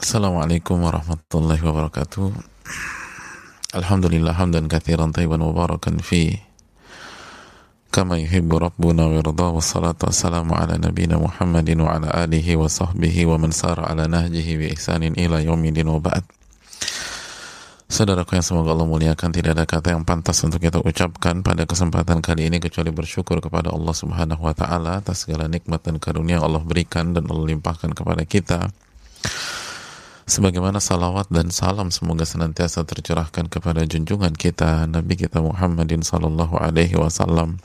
Assalamualaikum warahmatullahi wabarakatuh. Alhamdulillah hamdan kathiran tayyiban mubarakan fi kama yuhibbu rabbuna wa yarda wassalatu wassalamu ala nabina Muhammadin wa ala alihi wa sahbihi wa man sara ala nahjihi bi ihsanin ila yaumidin wa ba'd. Saudaraku yang semoga Allah muliakan tidak ada kata yang pantas untuk kita ucapkan pada kesempatan kali ini kecuali bersyukur kepada Allah Subhanahu wa taala atas segala nikmat dan karunia yang Allah berikan dan Allah limpahkan kepada kita sebagaimana salawat dan salam semoga senantiasa tercurahkan kepada junjungan kita Nabi kita Muhammadin sallallahu alaihi wasallam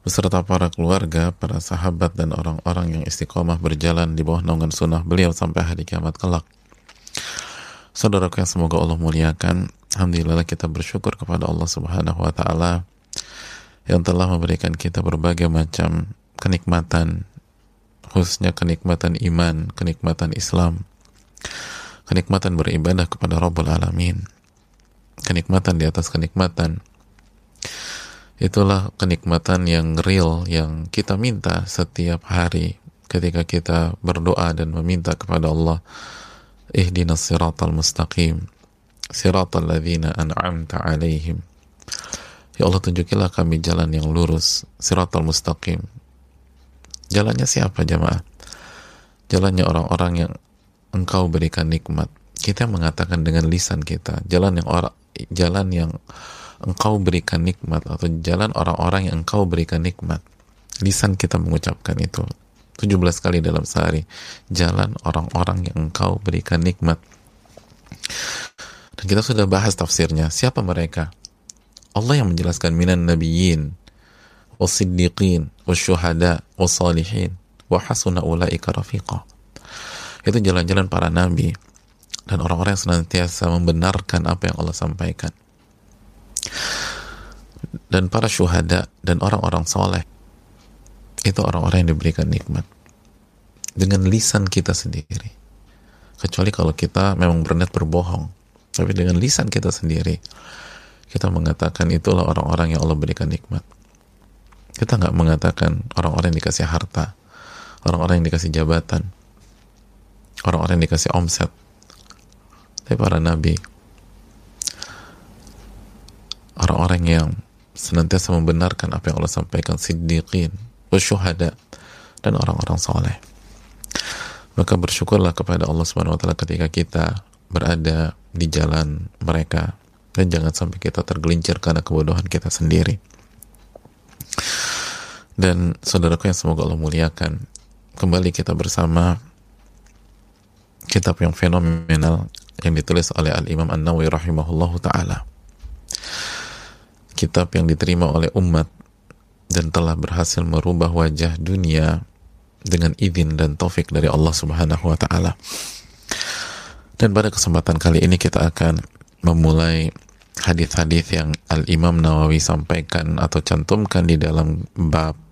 beserta para keluarga, para sahabat dan orang-orang yang istiqomah berjalan di bawah naungan sunnah beliau sampai hari kiamat kelak. Saudaraku yang semoga Allah muliakan, alhamdulillah kita bersyukur kepada Allah Subhanahu wa taala yang telah memberikan kita berbagai macam kenikmatan khususnya kenikmatan iman, kenikmatan Islam, kenikmatan beribadah kepada Rabbul Alamin, kenikmatan di atas kenikmatan. Itulah kenikmatan yang real yang kita minta setiap hari ketika kita berdoa dan meminta kepada Allah ihdinas siratal mustaqim siratal ladzina an'amta alaihim ya Allah tunjukilah kami jalan yang lurus siratal mustaqim Jalannya siapa jamaah? Jalannya orang-orang yang engkau berikan nikmat. Kita mengatakan dengan lisan kita, jalan yang orang jalan yang engkau berikan nikmat atau jalan orang-orang yang engkau berikan nikmat. Lisan kita mengucapkan itu 17 kali dalam sehari. Jalan orang-orang yang engkau berikan nikmat. Dan kita sudah bahas tafsirnya. Siapa mereka? Allah yang menjelaskan minan nabiyyin wasiddiqin wasyuhada wasalihin wa hasuna ulaika rafiqa itu jalan-jalan para nabi dan orang-orang yang senantiasa membenarkan apa yang Allah sampaikan. Dan para syuhada dan orang-orang soleh itu orang-orang yang diberikan nikmat. Dengan lisan kita sendiri. Kecuali kalau kita memang berniat berbohong tapi dengan lisan kita sendiri kita mengatakan itulah orang-orang yang Allah berikan nikmat kita nggak mengatakan orang-orang yang dikasih harta, orang-orang yang dikasih jabatan, orang-orang yang dikasih omset. Tapi para nabi, orang-orang yang senantiasa membenarkan apa yang Allah sampaikan, siddiqin, wasyuhada, dan orang-orang soleh. Maka bersyukurlah kepada Allah Subhanahu wa taala ketika kita berada di jalan mereka dan jangan sampai kita tergelincir karena kebodohan kita sendiri. Dan saudaraku yang semoga Allah muliakan, kembali kita bersama kitab yang fenomenal yang ditulis oleh Al-Imam An-Nawawi rahimahullahu taala. Kitab yang diterima oleh umat dan telah berhasil merubah wajah dunia dengan izin dan taufik dari Allah Subhanahu wa taala. Dan pada kesempatan kali ini kita akan memulai hadis-hadis yang Al Imam Nawawi sampaikan atau cantumkan di dalam bab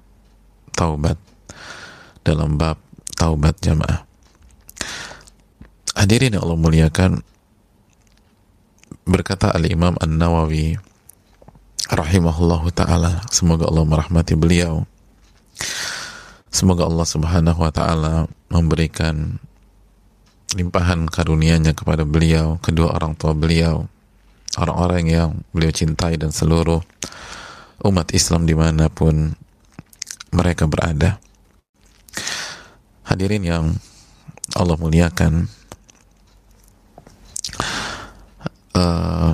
taubat dalam bab taubat jamaah. Hadirin yang Allah muliakan berkata Al-Imam An-Nawawi rahimahullahu taala semoga Allah merahmati beliau. Semoga Allah Subhanahu wa taala memberikan limpahan karunia-Nya kepada beliau, kedua orang tua beliau, orang-orang yang beliau cintai dan seluruh umat Islam di mana pun mereka berada. Hadirin yang Allah muliakan, uh,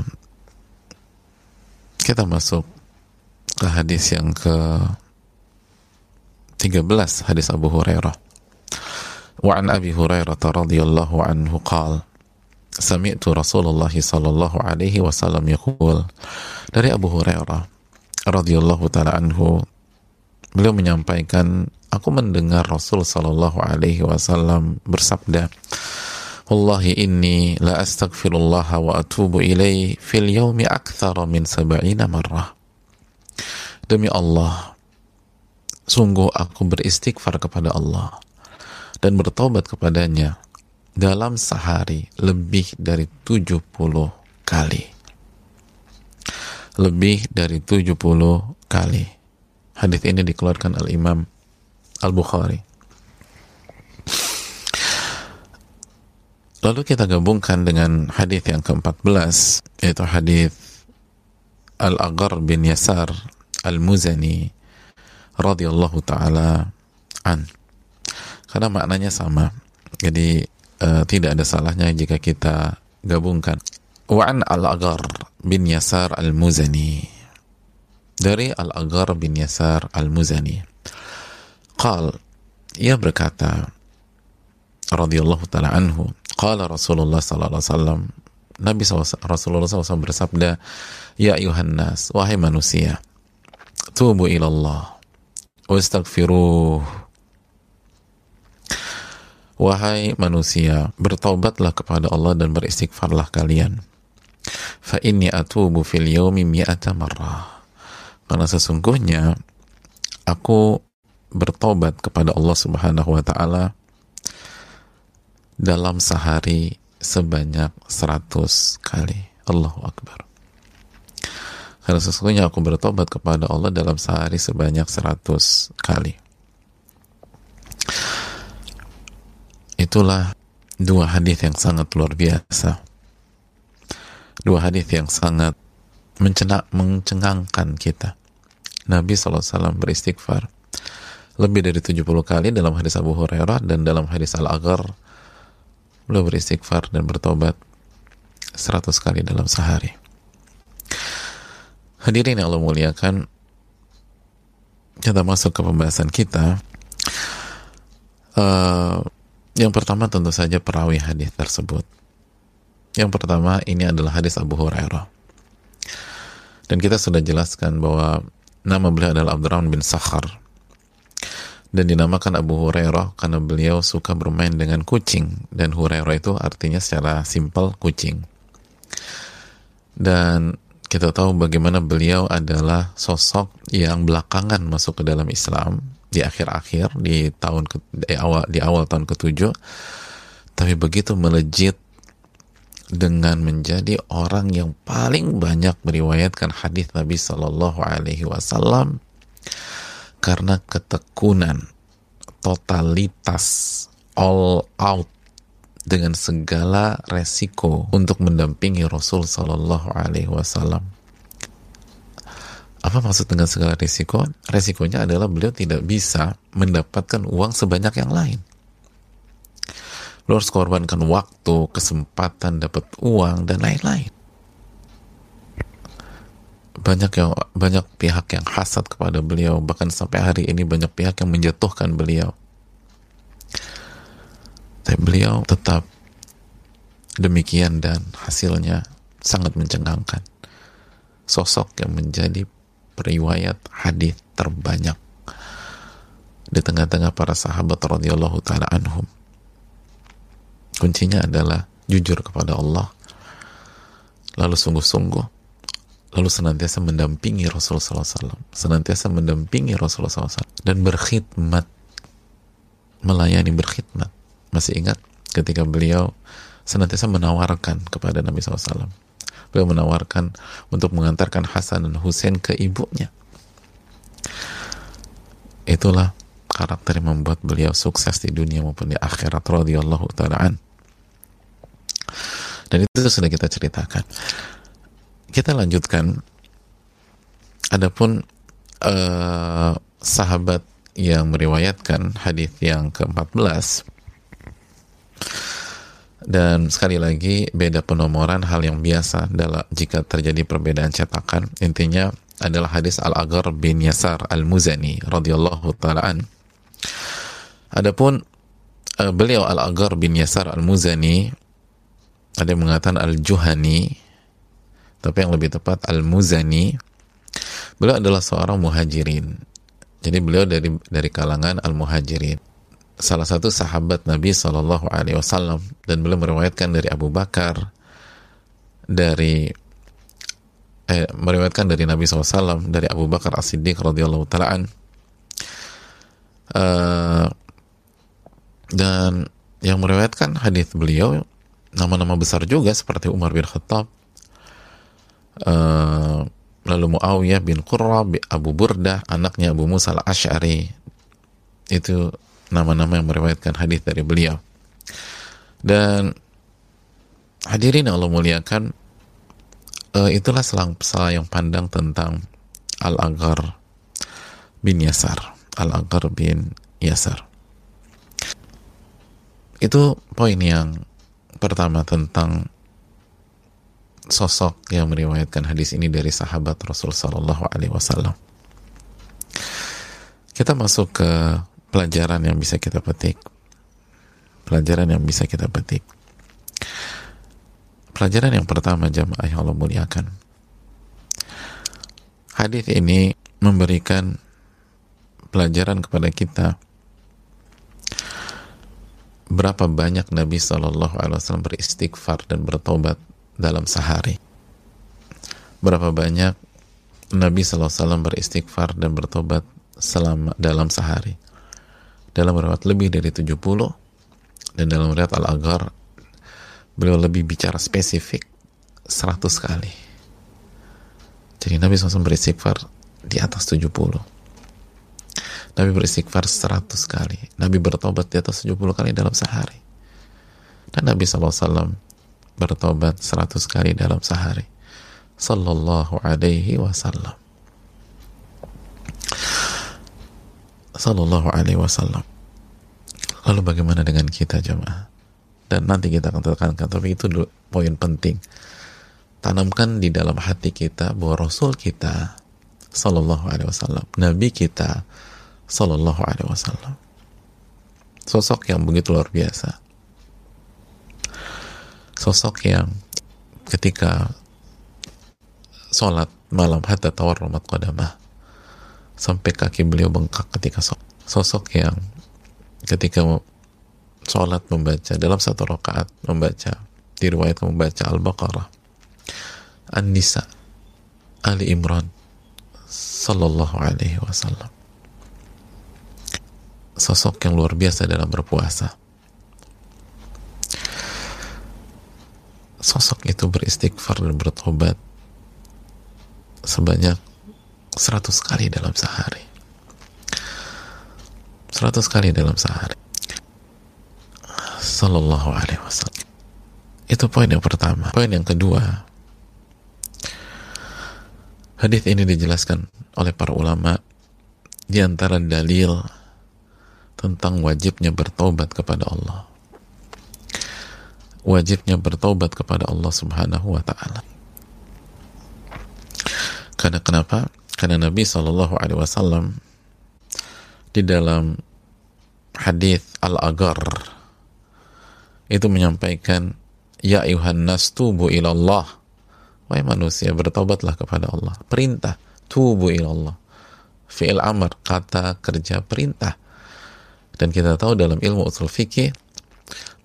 kita masuk ke hadis yang ke 13 hadis Abu Hurairah. Wa an Abi Hurairah radhiyallahu anhu qala Sami'tu Rasulullah sallallahu alaihi wasallam yaqul dari Abu Hurairah radhiyallahu taala anhu beliau menyampaikan aku mendengar Rasul sallallahu alaihi wasallam bersabda Wallahi inni la astaghfirullah wa atubu ilaih fil yaumi akthara min sab'ina marrah Demi Allah sungguh aku beristighfar kepada Allah dan bertobat kepadanya dalam sehari lebih dari 70 kali. Lebih dari 70 kali Hadis ini dikeluarkan Al Imam Al Bukhari. Lalu kita gabungkan dengan hadis yang ke-14 yaitu hadis Al-Aghar bin Yasar Al-Muzani radhiyallahu taala an. Karena maknanya sama. Jadi uh, tidak ada salahnya jika kita gabungkan. Wa'an Al-Aghar bin Yasar Al-Muzani. Dari Al-Aghar bin Yasar Al-Muzani. Qal, ia berkata, radhiyallahu taala anhu, qala Rasulullah sallallahu alaihi wasallam, Nabi SAW, Rasulullah SAW bersabda, Ya ayuhan nas, wahai manusia, tubu ilallah, wastaghfiruh. Wahai manusia, bertaubatlah kepada Allah dan beristighfarlah kalian. Fa inni atubu fil yawmi mi'ata marrah. Karena sesungguhnya aku bertobat kepada Allah Subhanahu wa taala dalam sehari sebanyak 100 kali. Allahu Akbar. Karena sesungguhnya aku bertobat kepada Allah dalam sehari sebanyak 100 kali. Itulah dua hadis yang sangat luar biasa. Dua hadis yang sangat mencenak, mencengangkan kita. Nabi SAW beristighfar lebih dari 70 kali dalam hadis Abu Hurairah dan dalam hadis Al-Aghar beliau beristighfar dan bertobat 100 kali dalam sehari. Hadirin yang Allah muliakan, kita masuk ke pembahasan kita. Uh, yang pertama tentu saja perawi hadis tersebut. Yang pertama ini adalah hadis Abu Hurairah. Dan kita sudah jelaskan bahwa nama beliau adalah Abdurrahman bin Sakhar. Dan dinamakan Abu Hurairah karena beliau suka bermain dengan kucing. Dan Hurairah itu artinya secara simpel kucing. Dan kita tahu bagaimana beliau adalah sosok yang belakangan masuk ke dalam Islam di akhir-akhir di tahun ke, di awal di awal tahun ketujuh. Tapi begitu melejit dengan menjadi orang yang paling banyak meriwayatkan hadis Nabi Shallallahu Alaihi Wasallam karena ketekunan, totalitas, all out dengan segala resiko untuk mendampingi Rasul Sallallahu Alaihi Wasallam. Apa maksud dengan segala resiko? Resikonya adalah beliau tidak bisa mendapatkan uang sebanyak yang lain. Beliau harus korbankan waktu, kesempatan, dapat uang, dan lain-lain. Banyak yang banyak pihak yang hasad kepada beliau. Bahkan sampai hari ini banyak pihak yang menjatuhkan beliau. Tapi beliau tetap demikian dan hasilnya sangat mencengangkan. Sosok yang menjadi periwayat hadis terbanyak di tengah-tengah para sahabat radhiyallahu taala anhum kuncinya adalah jujur kepada Allah lalu sungguh-sungguh lalu senantiasa mendampingi Rasulullah SAW, senantiasa mendampingi Rasulullah SAW dan berkhidmat, melayani berkhidmat. Masih ingat ketika beliau senantiasa menawarkan kepada Nabi SAW. Beliau menawarkan untuk mengantarkan Hasan dan Hussein ke ibunya. Itulah karakter yang membuat beliau sukses di dunia maupun di akhirat radhiyallahu taalaan. Dan itu sudah kita ceritakan. Kita lanjutkan. Adapun uh, sahabat yang meriwayatkan hadis yang ke-14 dan sekali lagi beda penomoran hal yang biasa dalam jika terjadi perbedaan cetakan intinya adalah hadis Al-Aghar bin Yasar Al-Muzani radhiyallahu taalaan adapun uh, beliau Al-Aghar bin Yasar Al-Muzani ada yang mengatakan Al-Juhani tapi yang lebih tepat Al-Muzani. Beliau adalah seorang muhajirin. Jadi beliau dari dari kalangan Al-Muhajirin. Salah satu sahabat Nabi Shallallahu Alaihi Wasallam. Dan beliau meriwayatkan dari Abu Bakar dari eh, meriwayatkan dari Nabi SAW dari Abu Bakar As Siddiq radhiyallahu taalaan uh, dan yang meriwayatkan hadis beliau nama-nama besar juga seperti Umar bin Khattab uh, lalu Muawiyah bin Qurra Abu Burdah anaknya Abu Musa al-Ash'ari itu nama-nama yang meriwayatkan hadis dari beliau. Dan hadirin Allah muliakan uh, itulah selang yang pandang tentang Al-Aghar bin Yasar. Al-Aghar bin Yasar itu poin yang pertama tentang sosok yang meriwayatkan hadis ini dari sahabat Rasul Sallallahu Alaihi Wasallam. Kita masuk ke pelajaran yang bisa kita petik. Pelajaran yang bisa kita petik. Pelajaran yang pertama jamaah yang Allah muliakan. Hadis ini memberikan pelajaran kepada kita berapa banyak Nabi Shallallahu Alaihi Wasallam beristighfar dan bertobat dalam sehari. Berapa banyak Nabi Shallallahu Alaihi Wasallam beristighfar dan bertobat selama dalam sehari. Dalam riwayat lebih dari 70 dan dalam riwayat Al-Aghar beliau lebih bicara spesifik 100 kali. Jadi Nabi SAW beristighfar di atas 70. Nabi beristighfar 100 kali. Nabi bertobat di atas 70 kali dalam sehari. Dan Nabi SAW bertobat 100 kali dalam sehari. Sallallahu alaihi wasallam. Sallallahu alaihi wasallam. Lalu bagaimana dengan kita jemaah? Dan nanti kita akan tekankan, tapi itu poin penting. Tanamkan di dalam hati kita bahwa Rasul kita Sallallahu alaihi wasallam, Nabi kita Sallallahu Alaihi Wasallam. Sosok yang begitu luar biasa. Sosok yang ketika sholat malam hatta tawarrumat qadamah sampai kaki beliau bengkak ketika sholat. Sosok yang ketika sholat membaca dalam satu rakaat membaca diriwayatkan membaca Al-Baqarah An-Nisa Ali Imran sallallahu alaihi wasallam sosok yang luar biasa dalam berpuasa. Sosok itu beristighfar dan bertobat sebanyak 100 kali dalam sehari. 100 kali dalam sehari. Sallallahu alaihi wasallam. Itu poin yang pertama. Poin yang kedua, hadis ini dijelaskan oleh para ulama di antara dalil tentang wajibnya bertobat kepada Allah. Wajibnya bertobat kepada Allah Subhanahu wa taala. Karena kenapa? Karena Nabi Shallallahu alaihi wasallam di dalam hadis Al-Agar itu menyampaikan ya ayuhan nas tubu ilallah wahai manusia bertobatlah kepada Allah perintah tubu ilallah fi'il amr kata kerja perintah dan kita tahu dalam ilmu usul fikih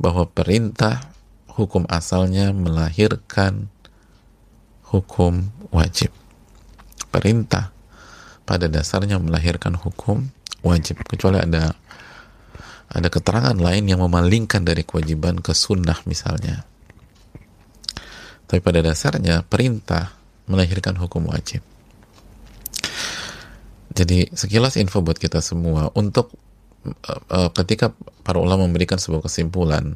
bahwa perintah hukum asalnya melahirkan hukum wajib. Perintah pada dasarnya melahirkan hukum wajib kecuali ada ada keterangan lain yang memalingkan dari kewajiban ke sunnah misalnya. Tapi pada dasarnya perintah melahirkan hukum wajib. Jadi sekilas info buat kita semua untuk uh, ketika para ulama memberikan sebuah kesimpulan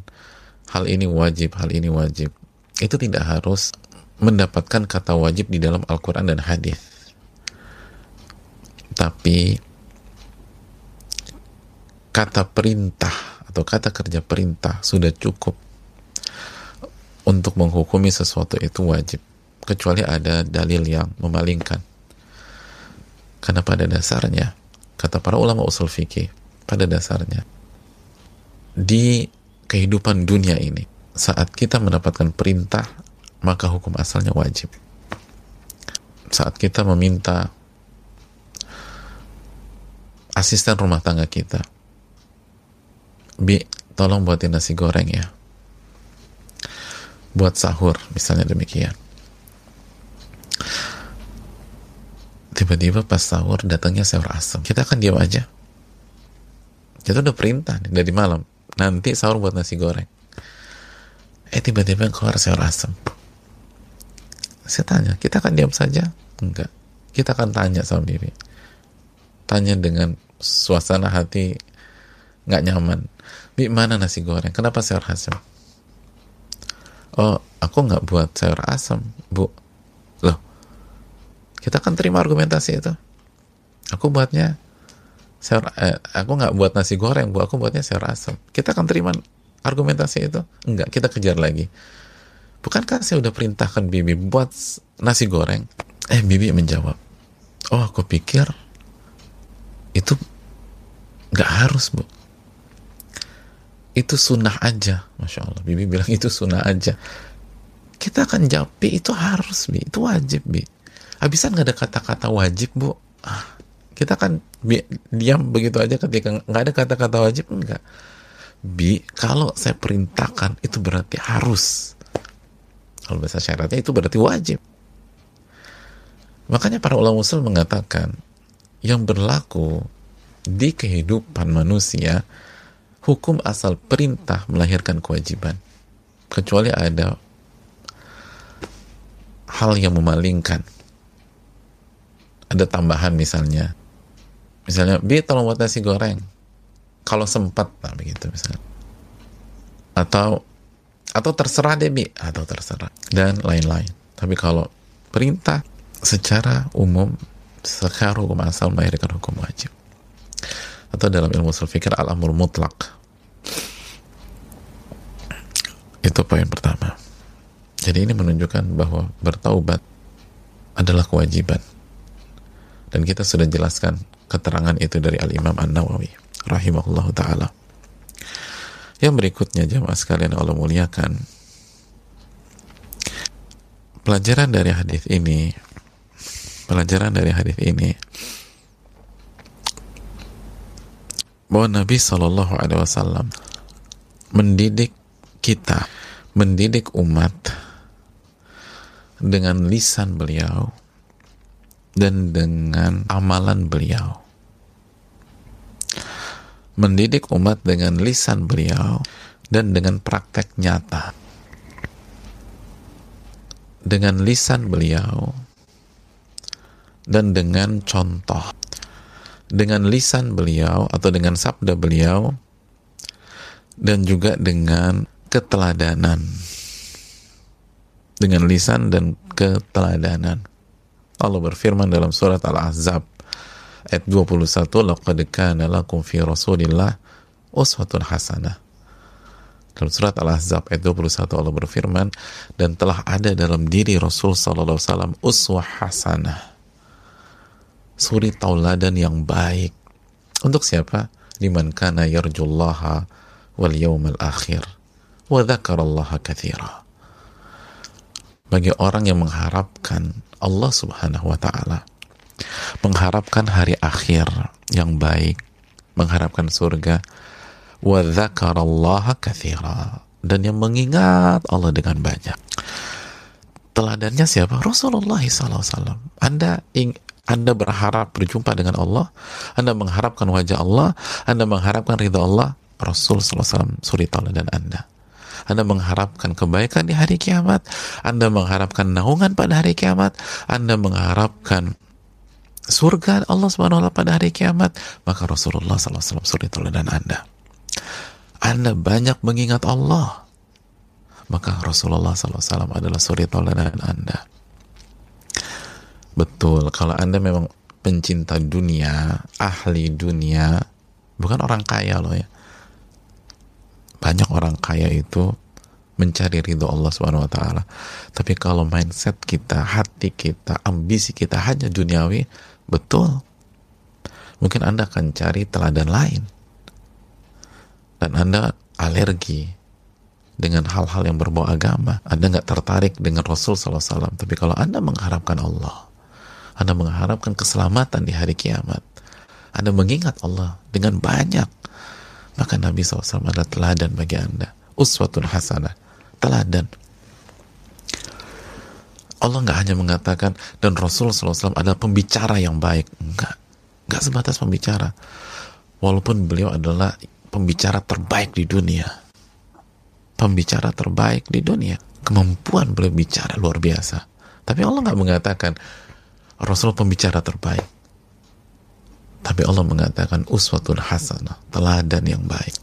hal ini wajib, hal ini wajib, itu tidak harus mendapatkan kata wajib di dalam Al-Quran dan hadis. Tapi kata perintah atau kata kerja perintah sudah cukup untuk menghukumi sesuatu itu wajib kecuali ada dalil yang memalingkan karena pada dasarnya kata para ulama usul fikih pada dasarnya di kehidupan dunia ini saat kita mendapatkan perintah maka hukum asalnya wajib. Saat kita meminta asisten rumah tangga kita bi tolong buatin nasi goreng ya. Buat sahur misalnya demikian. Tiba-tiba pas sahur datangnya sayur asam kita akan diam aja itu udah perintah nih, dari malam. Nanti sahur buat nasi goreng. Eh tiba-tiba keluar sayur asam saya tanya kita akan diam saja? Enggak. Kita akan tanya sama diri tanya dengan suasana hati nggak nyaman. Di mana nasi goreng? Kenapa sayur asam oh aku nggak buat sayur asam bu. Loh kita kan terima argumentasi itu. Aku buatnya sayur eh, aku nggak buat nasi goreng bu aku buatnya sayur asam kita kan terima argumentasi itu? Enggak kita kejar lagi. Bukankah saya udah perintahkan bibi buat nasi goreng? Eh bibi menjawab oh aku pikir itu nggak harus bu. Itu sunnah aja. Masya Allah bibi bilang itu sunnah aja. Kita akan jawab bi itu harus bi. Itu wajib bi. Habisan nggak ada kata-kata wajib bu. Ah, kita kan bi, diam begitu aja ketika nggak ada kata-kata wajib enggak. Bi kalau saya perintahkan itu berarti harus. Kalau bahasa syaratnya itu berarti wajib. Makanya para ulama usul mengatakan yang berlaku di kehidupan manusia hukum asal perintah melahirkan kewajiban. Kecuali ada hal yang memalingkan. Ada tambahan misalnya misalnya bi tolong buat nasi goreng. Kalau sempat nah begitu misalnya. Atau atau terserah deh bi. Atau terserah. Dan lain-lain. Tapi kalau perintah secara umum secara hukum asal melahirkan hukum wajib. Atau dalam ilmu usul fikir al-amur mutlak itu poin pertama. Jadi ini menunjukkan bahwa bertaubat adalah kewajiban. Dan kita sudah jelaskan keterangan itu dari al-imam an-nawawi rahimahullah ta'ala. Yang berikutnya jamaah sekalian Allah muliakan pelajaran dari hadis ini pelajaran dari hadis ini bahwa Nabi Shallallahu Alaihi Wasallam mendidik kita, mendidik umat dengan lisan beliau dan dengan amalan beliau. Mendidik umat dengan lisan beliau dan dengan praktek nyata. Dengan lisan beliau dan dengan contoh dengan lisan beliau atau dengan sabda beliau dan juga dengan keteladanan dengan lisan dan keteladanan Allah berfirman dalam surat Al-Ahzab ayat 21 laqad kana lakum fi rasulillah uswatun hasanah dalam surat Al-Ahzab ayat 21 Allah berfirman dan telah ada dalam diri Rasul sallallahu alaihi wasallam uswah hasanah suri tauladan yang baik. Untuk siapa? Liman kana yarjullaha wal yawmal akhir wa dzakarallaha katsira. Bagi orang yang mengharapkan Allah Subhanahu wa taala, mengharapkan hari akhir yang baik, mengharapkan surga, dan yang mengingat Allah dengan banyak. Teladannya siapa? Rasulullah SAW. Anda ing anda berharap berjumpa dengan Allah, Anda mengharapkan wajah Allah, Anda mengharapkan ridha Allah, Rasul SAW suri dan Anda. Anda mengharapkan kebaikan di hari kiamat, Anda mengharapkan naungan pada hari kiamat, Anda mengharapkan surga Allah wa pada hari kiamat, maka Rasulullah SAW suri dan Anda. Anda banyak mengingat Allah, maka Rasulullah SAW adalah suri dan Anda. Betul, kalau Anda memang pencinta dunia, ahli dunia, bukan orang kaya loh ya. Banyak orang kaya itu mencari ridho Allah Subhanahu wa taala. Tapi kalau mindset kita, hati kita, ambisi kita hanya duniawi, betul. Mungkin Anda akan cari teladan lain. Dan Anda alergi dengan hal-hal yang berbau agama. Anda nggak tertarik dengan Rasul SAW. Tapi kalau Anda mengharapkan Allah, anda mengharapkan keselamatan di hari kiamat. Anda mengingat Allah dengan banyak. Maka Nabi SAW adalah teladan bagi Anda. Uswatun hasanah. Teladan. Allah nggak hanya mengatakan dan Rasul SAW adalah pembicara yang baik. Enggak. Enggak sebatas pembicara. Walaupun beliau adalah pembicara terbaik di dunia. Pembicara terbaik di dunia. Kemampuan beliau bicara luar biasa. Tapi Allah nggak mengatakan Rasul pembicara terbaik. Tapi Allah mengatakan uswatun hasanah, teladan yang baik.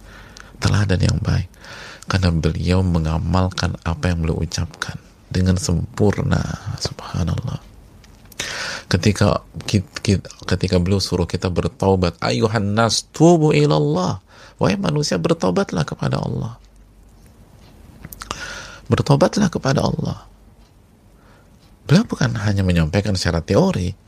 Teladan yang baik. karena beliau mengamalkan apa yang beliau ucapkan dengan sempurna. Subhanallah. Ketika ketika beliau suruh kita bertaubat ayuhan nas tubu ilallah. Wahai manusia bertobatlah kepada Allah. Bertobatlah kepada Allah. Beliau bukan hanya menyampaikan secara teori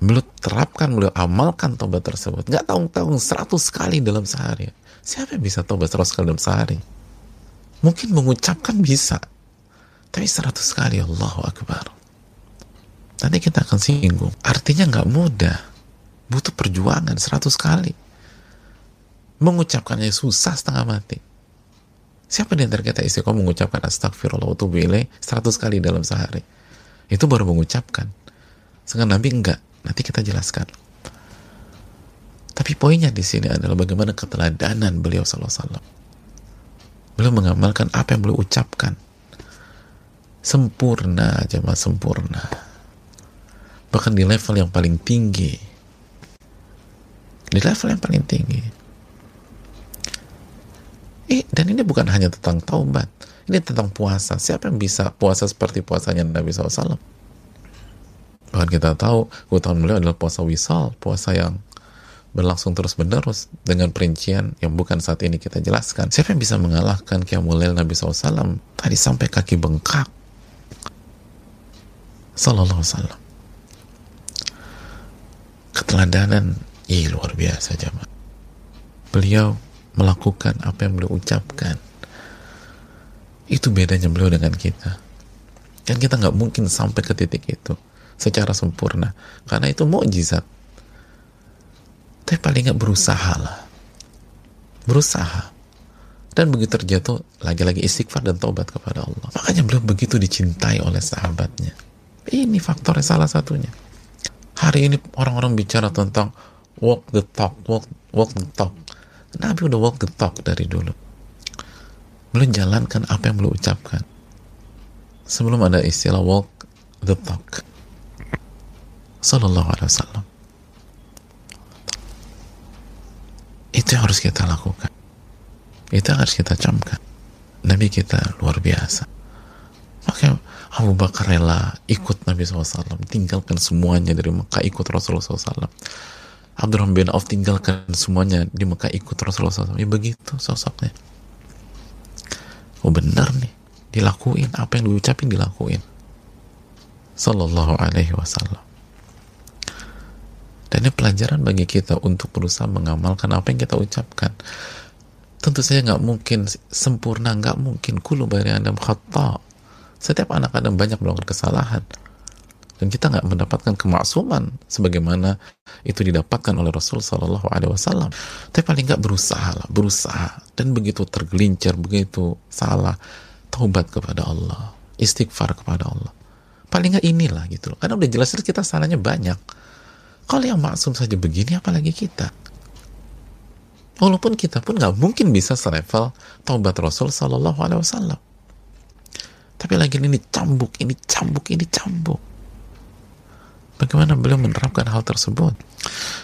beliau terapkan beliau amalkan tobat tersebut nggak tahu-tahu seratus kali dalam sehari Siapa yang bisa tobat seratus kali dalam sehari? Mungkin mengucapkan bisa, tapi seratus kali Allahu Akbar. Nanti kita akan singgung. Artinya nggak mudah, butuh perjuangan seratus kali. Mengucapkannya susah setengah mati. Siapa di antara kita istiqomah mengucapkan astagfirullah wa seratus kali dalam sehari? Itu baru mengucapkan. Sedangkan Nabi enggak. Nanti kita jelaskan. Tapi poinnya di sini adalah bagaimana keteladanan beliau sallallahu Beliau mengamalkan apa yang beliau ucapkan. Sempurna, jemaah sempurna. Bahkan di level yang paling tinggi. Di level yang paling tinggi. Eh, dan ini bukan hanya tentang taubat. Ini tentang puasa. Siapa yang bisa puasa seperti puasanya Nabi SAW? Bahkan kita tahu, keutamaan beliau adalah puasa wisal, puasa yang berlangsung terus menerus dengan perincian yang bukan saat ini kita jelaskan. Siapa yang bisa mengalahkan Qiyamul Nabi SAW tadi sampai kaki bengkak? Sallallahu Wasallam. Keteladanan, ih luar biasa jamaah. Beliau melakukan apa yang beliau ucapkan. Itu bedanya beliau dengan kita. Dan kita nggak mungkin sampai ke titik itu secara sempurna. Karena itu mukjizat. Tapi paling nggak berusaha lah berusaha. Dan begitu terjatuh lagi-lagi istighfar dan taubat kepada Allah. Makanya beliau begitu dicintai oleh sahabatnya. Ini faktornya salah satunya. Hari ini orang-orang bicara tentang walk the talk walk, walk the talk. Nabi udah walk the talk dari dulu. Beliau jalankan apa yang beliau ucapkan. Sebelum ada istilah walk the talk sallallahu alaihi wasallam Itu yang harus kita lakukan. Itu harus kita camkan. Nabi kita luar biasa. Makanya Abu Bakar rela ikut Nabi SAW, tinggalkan semuanya dari Mekah ikut Rasulullah SAW. Abdurrahman bin Auf tinggalkan semuanya di Mekah ikut Rasulullah SAW. Ya begitu sosoknya. Oh benar nih, dilakuin apa yang diucapin dilakuin. Sallallahu alaihi wasallam. Ini pelajaran bagi kita untuk berusaha mengamalkan apa yang kita ucapkan. Tentu saja nggak mungkin sempurna, nggak mungkin kulu bari Adam khata. Setiap anak Adam banyak melakukan kesalahan. Dan kita nggak mendapatkan kemaksuman sebagaimana itu didapatkan oleh Rasul Shallallahu Alaihi Wasallam. Tapi paling nggak berusaha lah, berusaha. Dan begitu tergelincir, begitu salah, taubat kepada Allah, istighfar kepada Allah. Paling nggak inilah gitu loh. Karena udah jelas kita salahnya banyak kalau yang maksum saja begini, apalagi kita. Walaupun kita pun nggak mungkin bisa selevel taubat Rasul Sallallahu Alaihi Wasallam. Tapi lagi ini cambuk, ini cambuk, ini cambuk. Bagaimana beliau menerapkan hal tersebut?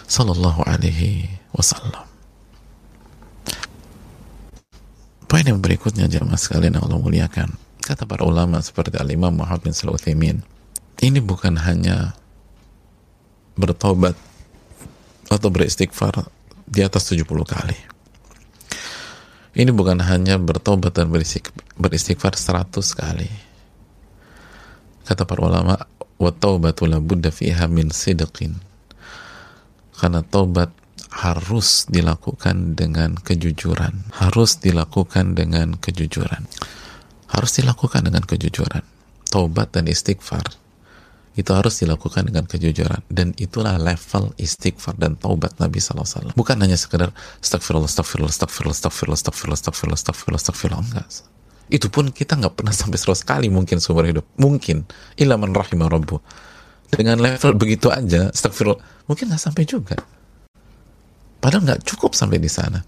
Sallallahu Alaihi Wasallam. Poin yang berikutnya jamaah sekalian yang Allah muliakan. Kata para ulama seperti Al-Imam Muhammad bin Salih ini bukan hanya bertobat atau beristighfar di atas 70 kali. Ini bukan hanya bertobat dan beristighfar 100 kali. Kata para ulama, wa taubatu fiha min sidqin. Karena taubat harus dilakukan dengan kejujuran. Harus dilakukan dengan kejujuran. Harus dilakukan dengan kejujuran. Taubat dan istighfar itu harus dilakukan dengan kejujuran. Dan itulah level istighfar dan taubat Nabi SAW bukan hanya sekedar astagfirullah astagfirullah astagfirullah astagfirullah astagfirullah astagfirullah astagfirullah astagfirullah enggak itu pun kita nggak pernah sampai seratus kali mungkin seumur hidup. Mungkin. Ilaman rahimah rabbu. Dengan level begitu aja astagfirullah mungkin nggak sampai juga. Padahal nggak cukup sampai di sana.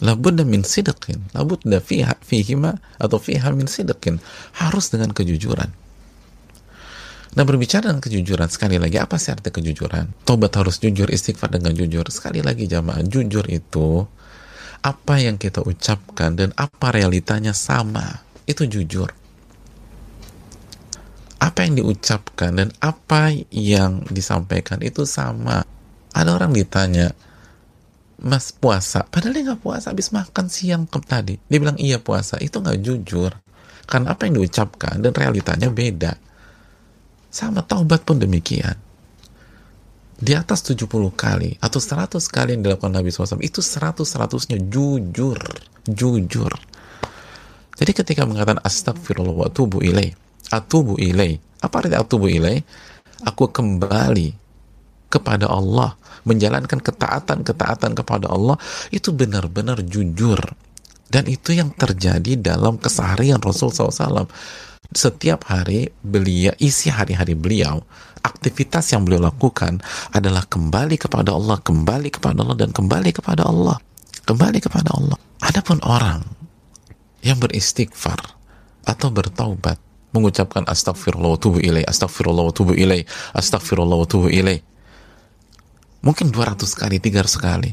Labudda min sidqin. Labudda fiha fihima atau fiha min sidqin. Harus dengan kejujuran Nah berbicara dengan kejujuran sekali lagi apa sih arti kejujuran? Tobat harus jujur, istighfar dengan jujur. Sekali lagi jamaah jujur itu apa yang kita ucapkan dan apa realitanya sama. Itu jujur. Apa yang diucapkan dan apa yang disampaikan itu sama. Ada orang ditanya mas puasa? Padahal dia nggak puasa habis makan siang ke tadi. Dia bilang iya puasa. Itu nggak jujur. Karena apa yang diucapkan dan realitanya beda sama taubat pun demikian. Di atas 70 kali atau 100 kali yang dilakukan Nabi SAW itu 100-100-nya jujur jujur. Jadi ketika mengatakan astagfirullah wa tubu ilaih atubu ilai apa arti atubu ilai? Aku kembali kepada Allah menjalankan ketaatan-ketaatan kepada Allah itu benar-benar jujur. Dan itu yang terjadi dalam keseharian Rasul SAW setiap hari beliau isi hari-hari beliau aktivitas yang beliau lakukan adalah kembali kepada Allah kembali kepada Allah dan kembali kepada Allah kembali kepada Allah adapun orang yang beristighfar atau bertaubat mengucapkan astagfirullah wa tubu ilai, astagfirullah wa tubu ilai, astagfirullah wa tubu ilai. Mungkin 200 kali, 300 kali.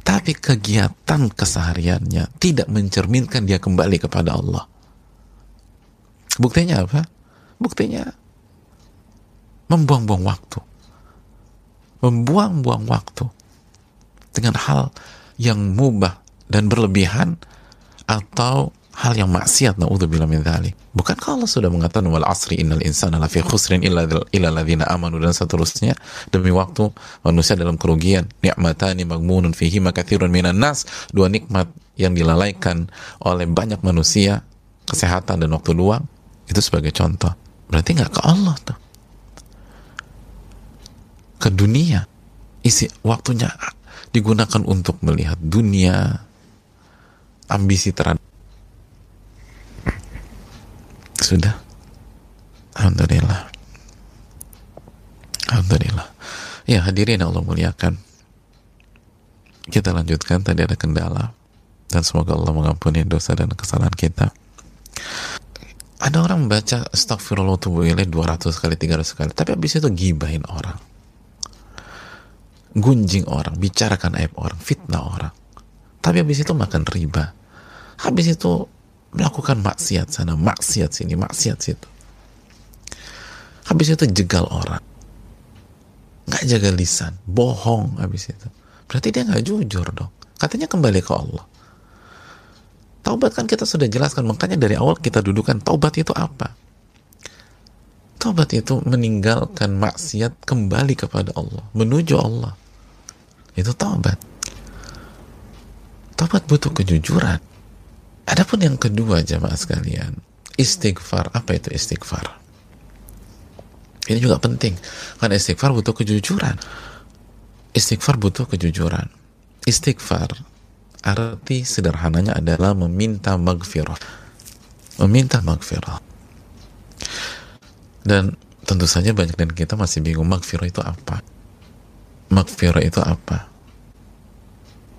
Tapi kegiatan kesehariannya tidak mencerminkan dia kembali kepada Allah. Buktinya apa? Buktinya membuang-buang waktu. Membuang-buang waktu dengan hal yang mubah dan berlebihan atau hal yang maksiat naudzubillah min dzalik. Bukankah Allah sudah mengatakan wal asri innal insana lafi khusrin illa illa ladzina amanu dan seterusnya demi waktu manusia dalam kerugian nikmatani magmunun fihi makatsirun minan nas dua nikmat yang dilalaikan oleh banyak manusia kesehatan dan waktu luang itu sebagai contoh berarti nggak ke Allah tuh ke dunia isi waktunya digunakan untuk melihat dunia ambisi terhadap sudah? Alhamdulillah. Alhamdulillah. Ya hadirin Allah muliakan. Kita lanjutkan tadi ada kendala dan semoga Allah mengampuni dosa dan kesalahan kita. Ada orang baca astagfirullah tubuh 200 kali 300 kali tapi habis itu gibahin orang gunjing orang bicarakan aib orang fitnah orang tapi habis itu makan riba habis itu melakukan maksiat sana, maksiat sini, maksiat situ. Habis itu jegal orang. Nggak jaga lisan, bohong habis itu. Berarti dia nggak jujur dong. Katanya kembali ke Allah. Taubat kan kita sudah jelaskan, makanya dari awal kita dudukan taubat itu apa? Taubat itu meninggalkan maksiat kembali kepada Allah, menuju Allah. Itu taubat. Taubat butuh kejujuran Adapun yang kedua jamaah sekalian, istighfar. Apa itu istighfar? Ini juga penting. Karena istighfar butuh kejujuran. Istighfar butuh kejujuran. Istighfar arti sederhananya adalah meminta magfirah. Meminta magfirah. Dan tentu saja banyak dari kita masih bingung magfirah itu apa. Magfirah itu apa?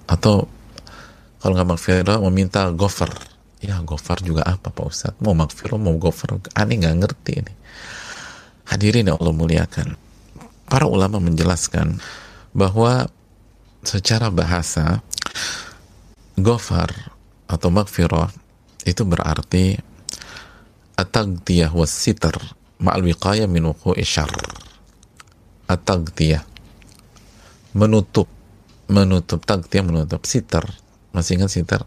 Atau kalau nggak magfirah meminta gofar ya gofar juga apa Pak Ustadz mau magfirah mau gofar aneh nggak ngerti ini hadirin yang Allah muliakan para ulama menjelaskan bahwa secara bahasa gofar atau magfirah itu berarti atagtiyah was sitar ma'al wiqayah min wuqu'i syarr. Atagtiyah menutup menutup tagtiyah menutup. Sitar masih ingat sitar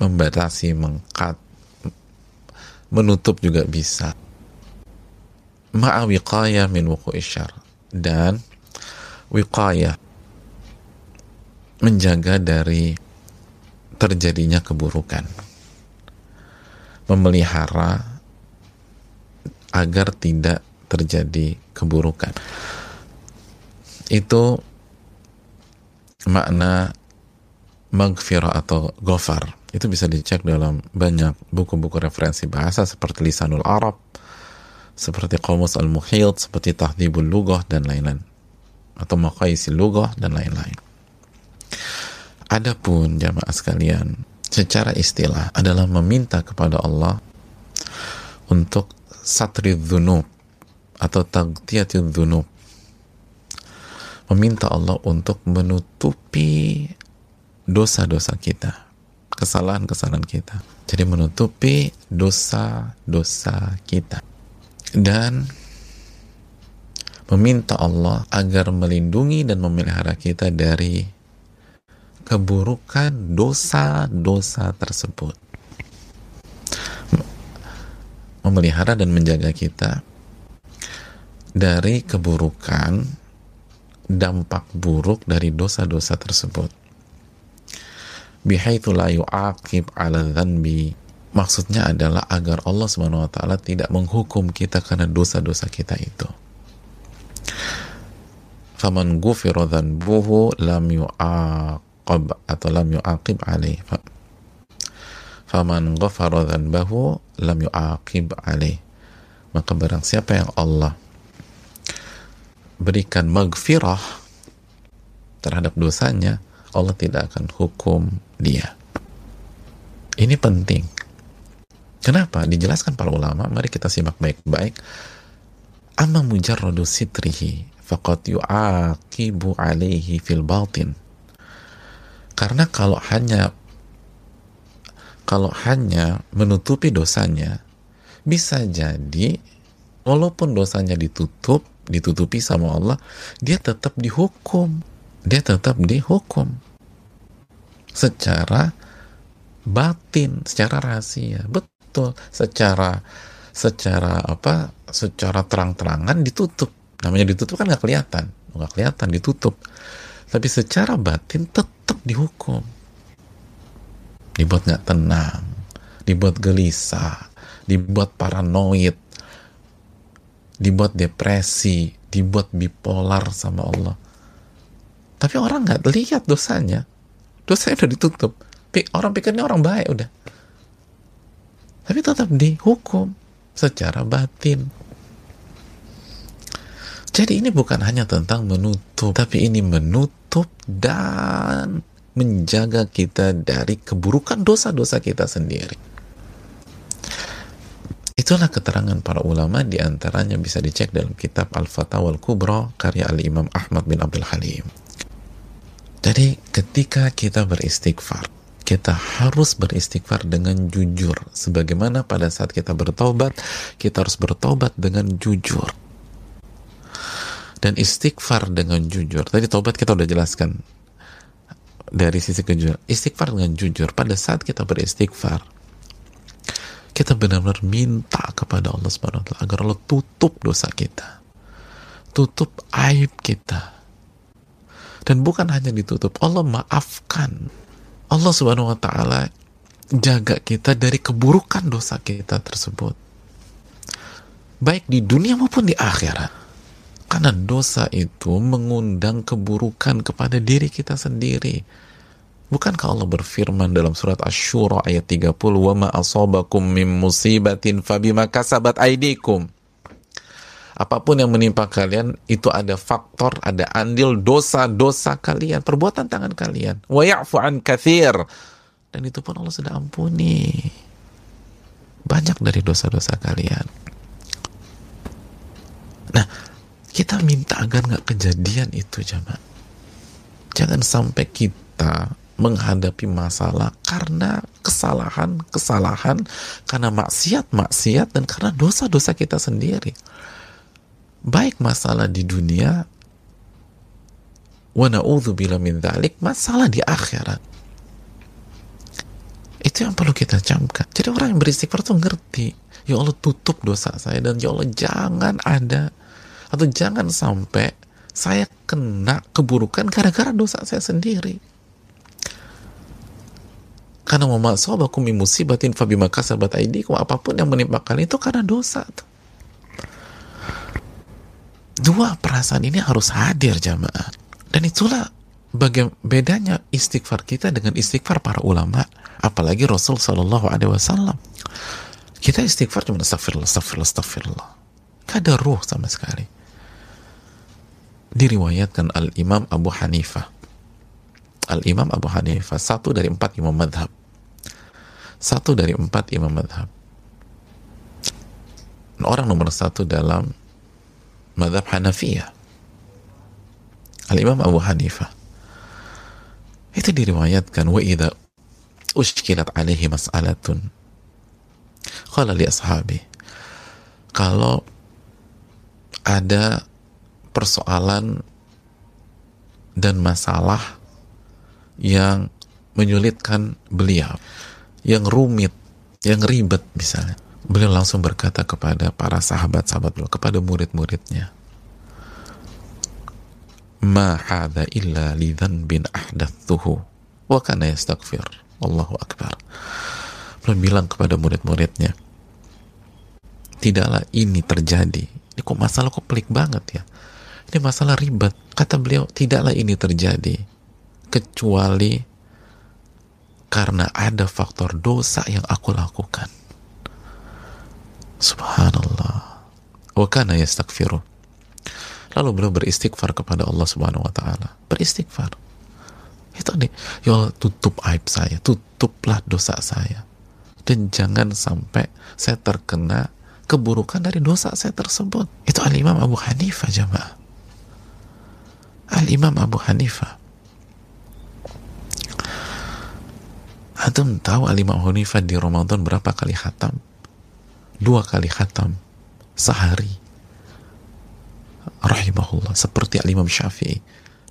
membatasi mengkat menutup juga bisa. Ma'a wiqayah min wuku isyar dan wiqayah menjaga dari terjadinya keburukan. Memelihara agar tidak terjadi keburukan. Itu makna magfirah atau gofar itu bisa dicek dalam banyak buku-buku referensi bahasa seperti Lisanul Arab seperti Qamus Al-Muhit seperti Tahdhibul Lughah dan lain-lain atau Maqaisil Lughah dan lain-lain Adapun jamaah sekalian secara istilah adalah meminta kepada Allah untuk satri dhunub atau tagtiyatil dhunub meminta Allah untuk menutupi dosa-dosa kita, kesalahan-kesalahan kita. Jadi menutupi dosa-dosa kita. Dan meminta Allah agar melindungi dan memelihara kita dari keburukan dosa-dosa tersebut. Memelihara dan menjaga kita dari keburukan dampak buruk dari dosa-dosa tersebut. Bihaitsu la yu'aqib 'ala maksudnya adalah agar Allah Subhanahu wa taala tidak menghukum kita karena dosa-dosa kita itu faman ghufira dhanbuhu lam yu'aqab atau lam yu'aqib alaih. Faman ghafara dhanbahu lam yu'aqib alaih. Maka barang siapa yang Allah berikan maghfirah terhadap dosanya Allah tidak akan hukum dia. Ini penting. Kenapa? dijelaskan para ulama mari kita simak baik-baik. Amma mujarradu sitrihi faqad yu'aqibu alaihi fil batin karena kalau hanya kalau hanya menutupi dosanya bisa jadi walaupun dosanya ditutup ditutupi sama Allah dia tetap dihukum. Dia tetap dihukum. Secara batin secara rahasia. Betul secara secara apa secara terang-terangan ditutup. Namanya ditutup kan nggak kelihatan. Nggak kelihatan ditutup. Tapi secara batin tetap dihukum. Dibuat nggak tenang dibuat gelisah dibuat paranoid dibuat depresi dibuat bipolar sama Allah. Tapi orang nggak lihat dosanya. Dosanya udah ditutup. Orang pikirnya orang baik udah. Tapi tetap dihukum secara batin. Jadi ini bukan hanya tentang menutup, tapi ini menutup dan menjaga kita dari keburukan dosa-dosa kita sendiri. Itulah keterangan para ulama di antaranya bisa dicek dalam kitab Al-Fatawa Al-Kubra karya Al-Imam Ahmad bin Abdul Halim. Jadi ketika kita beristighfar, kita harus beristighfar dengan jujur. Sebagaimana pada saat kita bertobat, kita harus bertobat dengan jujur. Dan istighfar dengan jujur. Tadi tobat kita udah jelaskan dari sisi kejujuran. Istighfar dengan jujur. Pada saat kita beristighfar, kita benar-benar minta kepada Allah Subhanahu wa taala agar Allah tutup dosa kita. Tutup aib kita. Dan bukan hanya ditutup, Allah maafkan Allah Subhanahu wa taala jaga kita dari keburukan dosa kita tersebut. Baik di dunia maupun di akhirat. Karena dosa itu mengundang keburukan kepada diri kita sendiri. Bukankah Allah berfirman dalam surat Asy-Syura ayat 30, "Wa ma min musibatin fabima kasabat aydikum." apa pun yang menimpa kalian itu ada faktor, ada andil dosa-dosa kalian, perbuatan tangan kalian. Wa ya'fu an kathir. Dan itu pun Allah sudah ampuni. Banyak dari dosa-dosa kalian. Nah, kita minta agar nggak kejadian itu, jamaah. Jangan sampai kita menghadapi masalah karena kesalahan-kesalahan, karena maksiat-maksiat, dan karena dosa-dosa kita sendiri. Baik masalah di dunia wa min dzalik masalah di akhirat. Itu yang perlu kita camkan. Jadi orang yang beristighfar tuh ngerti ya Allah tutup dosa saya dan ya Allah jangan ada atau jangan sampai saya kena keburukan gara-gara dosa saya sendiri karena mama sobakum musibatin fabima kasabat aidikum apa pun yang menimpa kalian itu karena dosa Dua perasaan ini harus hadir jamaah. Dan itulah bagaimana bedanya istighfar kita dengan istighfar para ulama, apalagi Rasul Shallallahu Alaihi Wasallam. Kita istighfar cuma astagfirullah, astagfirullah, astagfirullah. Gak ada ruh sama sekali. Diriwayatkan Al Imam Abu Hanifah. Al Imam Abu Hanifah satu dari empat imam madhab. Satu dari empat imam madhab. Orang nomor satu dalam madhab Hanafiyah Al-Imam Abu Hanifah itu diriwayatkan wa idza ushkilat alaihi mas'alatun qala li ashabi kalau ada persoalan dan masalah yang menyulitkan beliau, yang rumit, yang ribet misalnya. Beliau langsung berkata kepada para sahabat-sahabat beliau, kepada murid-muridnya, Ma hadha illa li dhanbin ahdathuhu wa kana yastaghfir. Allahu Akbar. Beliau bilang kepada murid-muridnya, tidaklah ini terjadi. Ini kok masalah kok pelik banget ya. Ini masalah ribet. Kata beliau, tidaklah ini terjadi kecuali karena ada faktor dosa yang aku lakukan. Subhanallah. Wa kana yastaghfiru. Lalu beliau beristighfar kepada Allah Subhanahu wa taala. Beristighfar. Itu nih, ya tutup aib saya, tutuplah dosa saya. Dan jangan sampai saya terkena keburukan dari dosa saya tersebut. Itu Al-Imam Abu Hanifah jamaah. Al-Imam Abu Hanifah. Antum tahu Al-Imam Abu Hanifah di Ramadan berapa kali khatam? Dua kali khatam sehari. Rahimahullah. Seperti Al-Imam Syafi'i.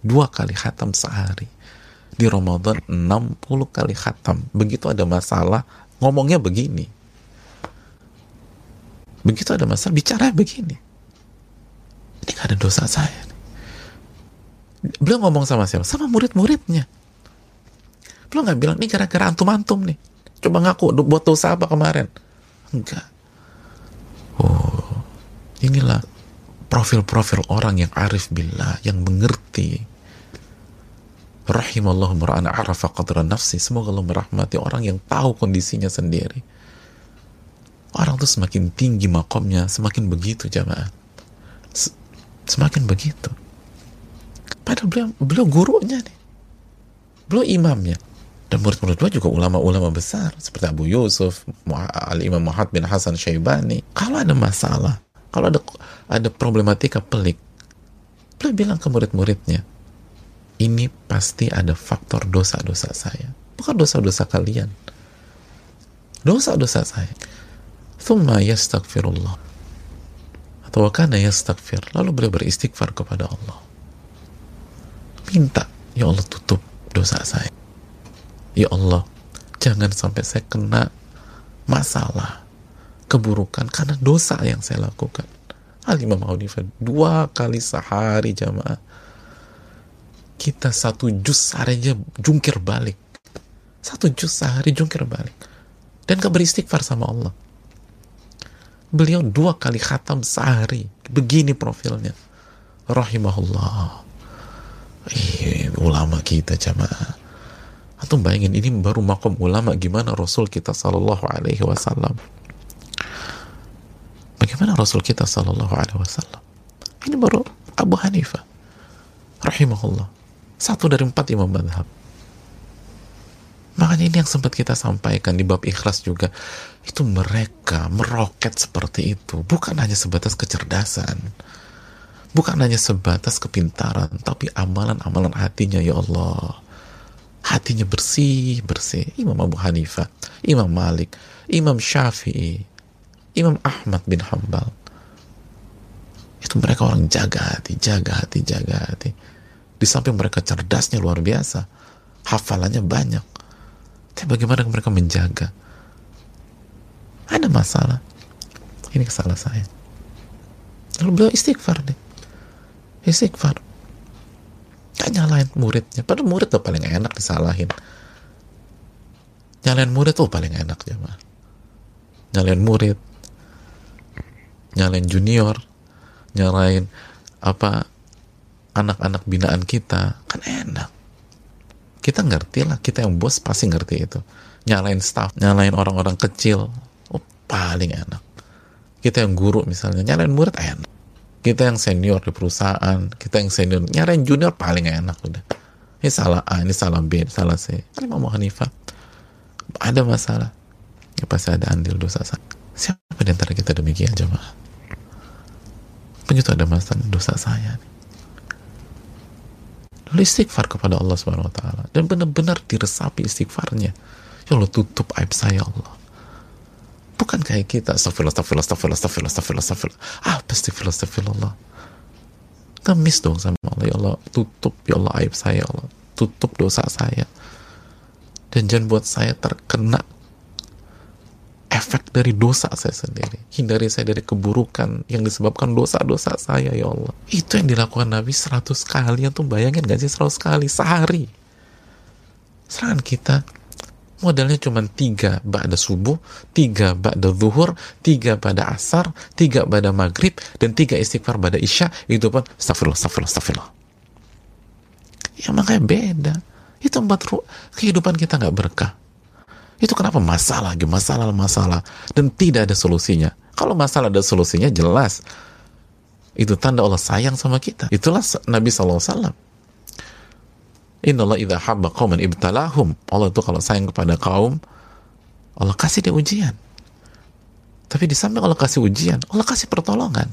Dua kali khatam sehari. Di Ramadan 60 kali khatam. Begitu ada masalah, ngomongnya begini. Begitu ada masalah, bicara begini. Ini gak ada dosa saya beliau ngomong sama siapa? Sama murid-muridnya. Beliau nggak bilang, ini gara-gara antum-antum nih. Coba ngaku, buat dosa apa kemarin? Enggak. Oh, inilah profil-profil orang yang arif billah, yang mengerti. Rahimallahu mar'ana arafa qadra nafsi. Semoga Allah merahmati orang yang tahu kondisinya sendiri. Orang tuh semakin tinggi makomnya, semakin begitu jamaah. Semakin begitu. Padahal beliau, beliau gurunya nih. Beliau imamnya. Dan murid-murid beliau juga ulama-ulama besar. Seperti Abu Yusuf, Al-Imam Muhammad bin Hasan Syaibani. Kalau ada masalah, kalau ada ada problematika pelik, beliau bilang ke murid-muridnya, ini pasti ada faktor dosa-dosa saya. Bukan dosa-dosa kalian. Dosa-dosa saya. Thumma yastaghfirullah. Atau wakana yastaghfir. Lalu beliau beristighfar kepada Allah minta ya Allah tutup dosa saya. Ya Allah jangan sampai saya kena masalah keburukan karena dosa yang saya lakukan. Al-Imam dua kali sehari jamaah. Kita satu jus sehari aja jungkir balik. Satu jus sehari jungkir balik. Dan gak beristighfar sama Allah. Beliau dua kali khatam sehari. Begini profilnya. Rahimahullah Ih, ulama kita jamaah. Atau bayangin ini baru makom ulama. Gimana Rasul kita Sallallahu Alaihi Wasallam? Bagaimana Rasul kita Sallallahu Alaihi Wasallam? Ini baru Abu Hanifah rahimahullah. Satu dari empat imam madhab makanya ini yang sempat kita sampaikan di bab ikhlas juga. Itu mereka meroket seperti itu. Bukan hanya sebatas kecerdasan bukan hanya sebatas kepintaran tapi amalan-amalan hatinya ya Allah. Hatinya bersih bersih. Imam Abu Hanifah Imam Malik Imam Syafi'i Imam Ahmad bin Hambal itu mereka orang jaga hati jaga hati jaga hati. Di samping mereka cerdasnya luar biasa hafalannya banyak. Tapi bagaimana mereka menjaga? Ada masalah. Ini kesalahan saya. Lalu beliau istighfar nih istighfar. Gak nyalain muridnya. Padahal murid tuh paling enak disalahin. Nyalain murid tuh paling enak ya nyalain murid. Nyalain junior. Nyalain apa anak-anak binaan kita. Kan enak. Kita ngerti lah. Kita yang bos pasti ngerti itu. Nyalain staff. Nyalain orang-orang kecil. Oh paling enak. Kita yang guru misalnya. Nyalain murid enak kita yang senior di perusahaan kita yang senior. Nyarain junior paling enak udah. Ini salah A ini salah B ini salah C. Ini mau Hanifah. Ada masalah. Ya pasti ada andil dosa saya siapa di antara kita demikian jemaah? Begitu ada masalah dosa saya lalu istighfar kepada Allah Subhanahu wa taala dan benar-benar diresapi istighfarnya. Ya Allah tutup aib saya Allah bukan kayak kita astagfirullah astagfirullah astagfirullah astagfirullah astagfirullah astagfirullah. Apa astagfirullah astagfirullah? Ngemis dong sama Allah. Ya Allah tutup ya Allah aib saya ya Allah. Tutup dosa saya. Dan jangan buat saya terkena efek dari dosa saya sendiri. Hindari saya dari keburukan yang disebabkan dosa-dosa saya ya Allah. Itu yang dilakukan Nabi 100 kali. Tuh bayangin gak sih 100 kali sehari? Serangan kita modalnya cuma tiga ba'da subuh, tiga ba'da zuhur, tiga pada asar, tiga pada maghrib, dan tiga istighfar pada isya, itu pun astagfirullah, astagfirullah, astagfirullah. Ya makanya beda. Itu empat kehidupan kita nggak berkah. Itu kenapa masalah lagi, masalah, masalah. Dan tidak ada solusinya. Kalau masalah ada solusinya, jelas. Itu tanda Allah sayang sama kita. Itulah Nabi SAW. Innallaha idha habba qauman ibtalahum. Allah itu kalau sayang kepada kaum, Allah kasih dia ujian. Tapi di samping Allah kasih ujian, Allah kasih pertolongan.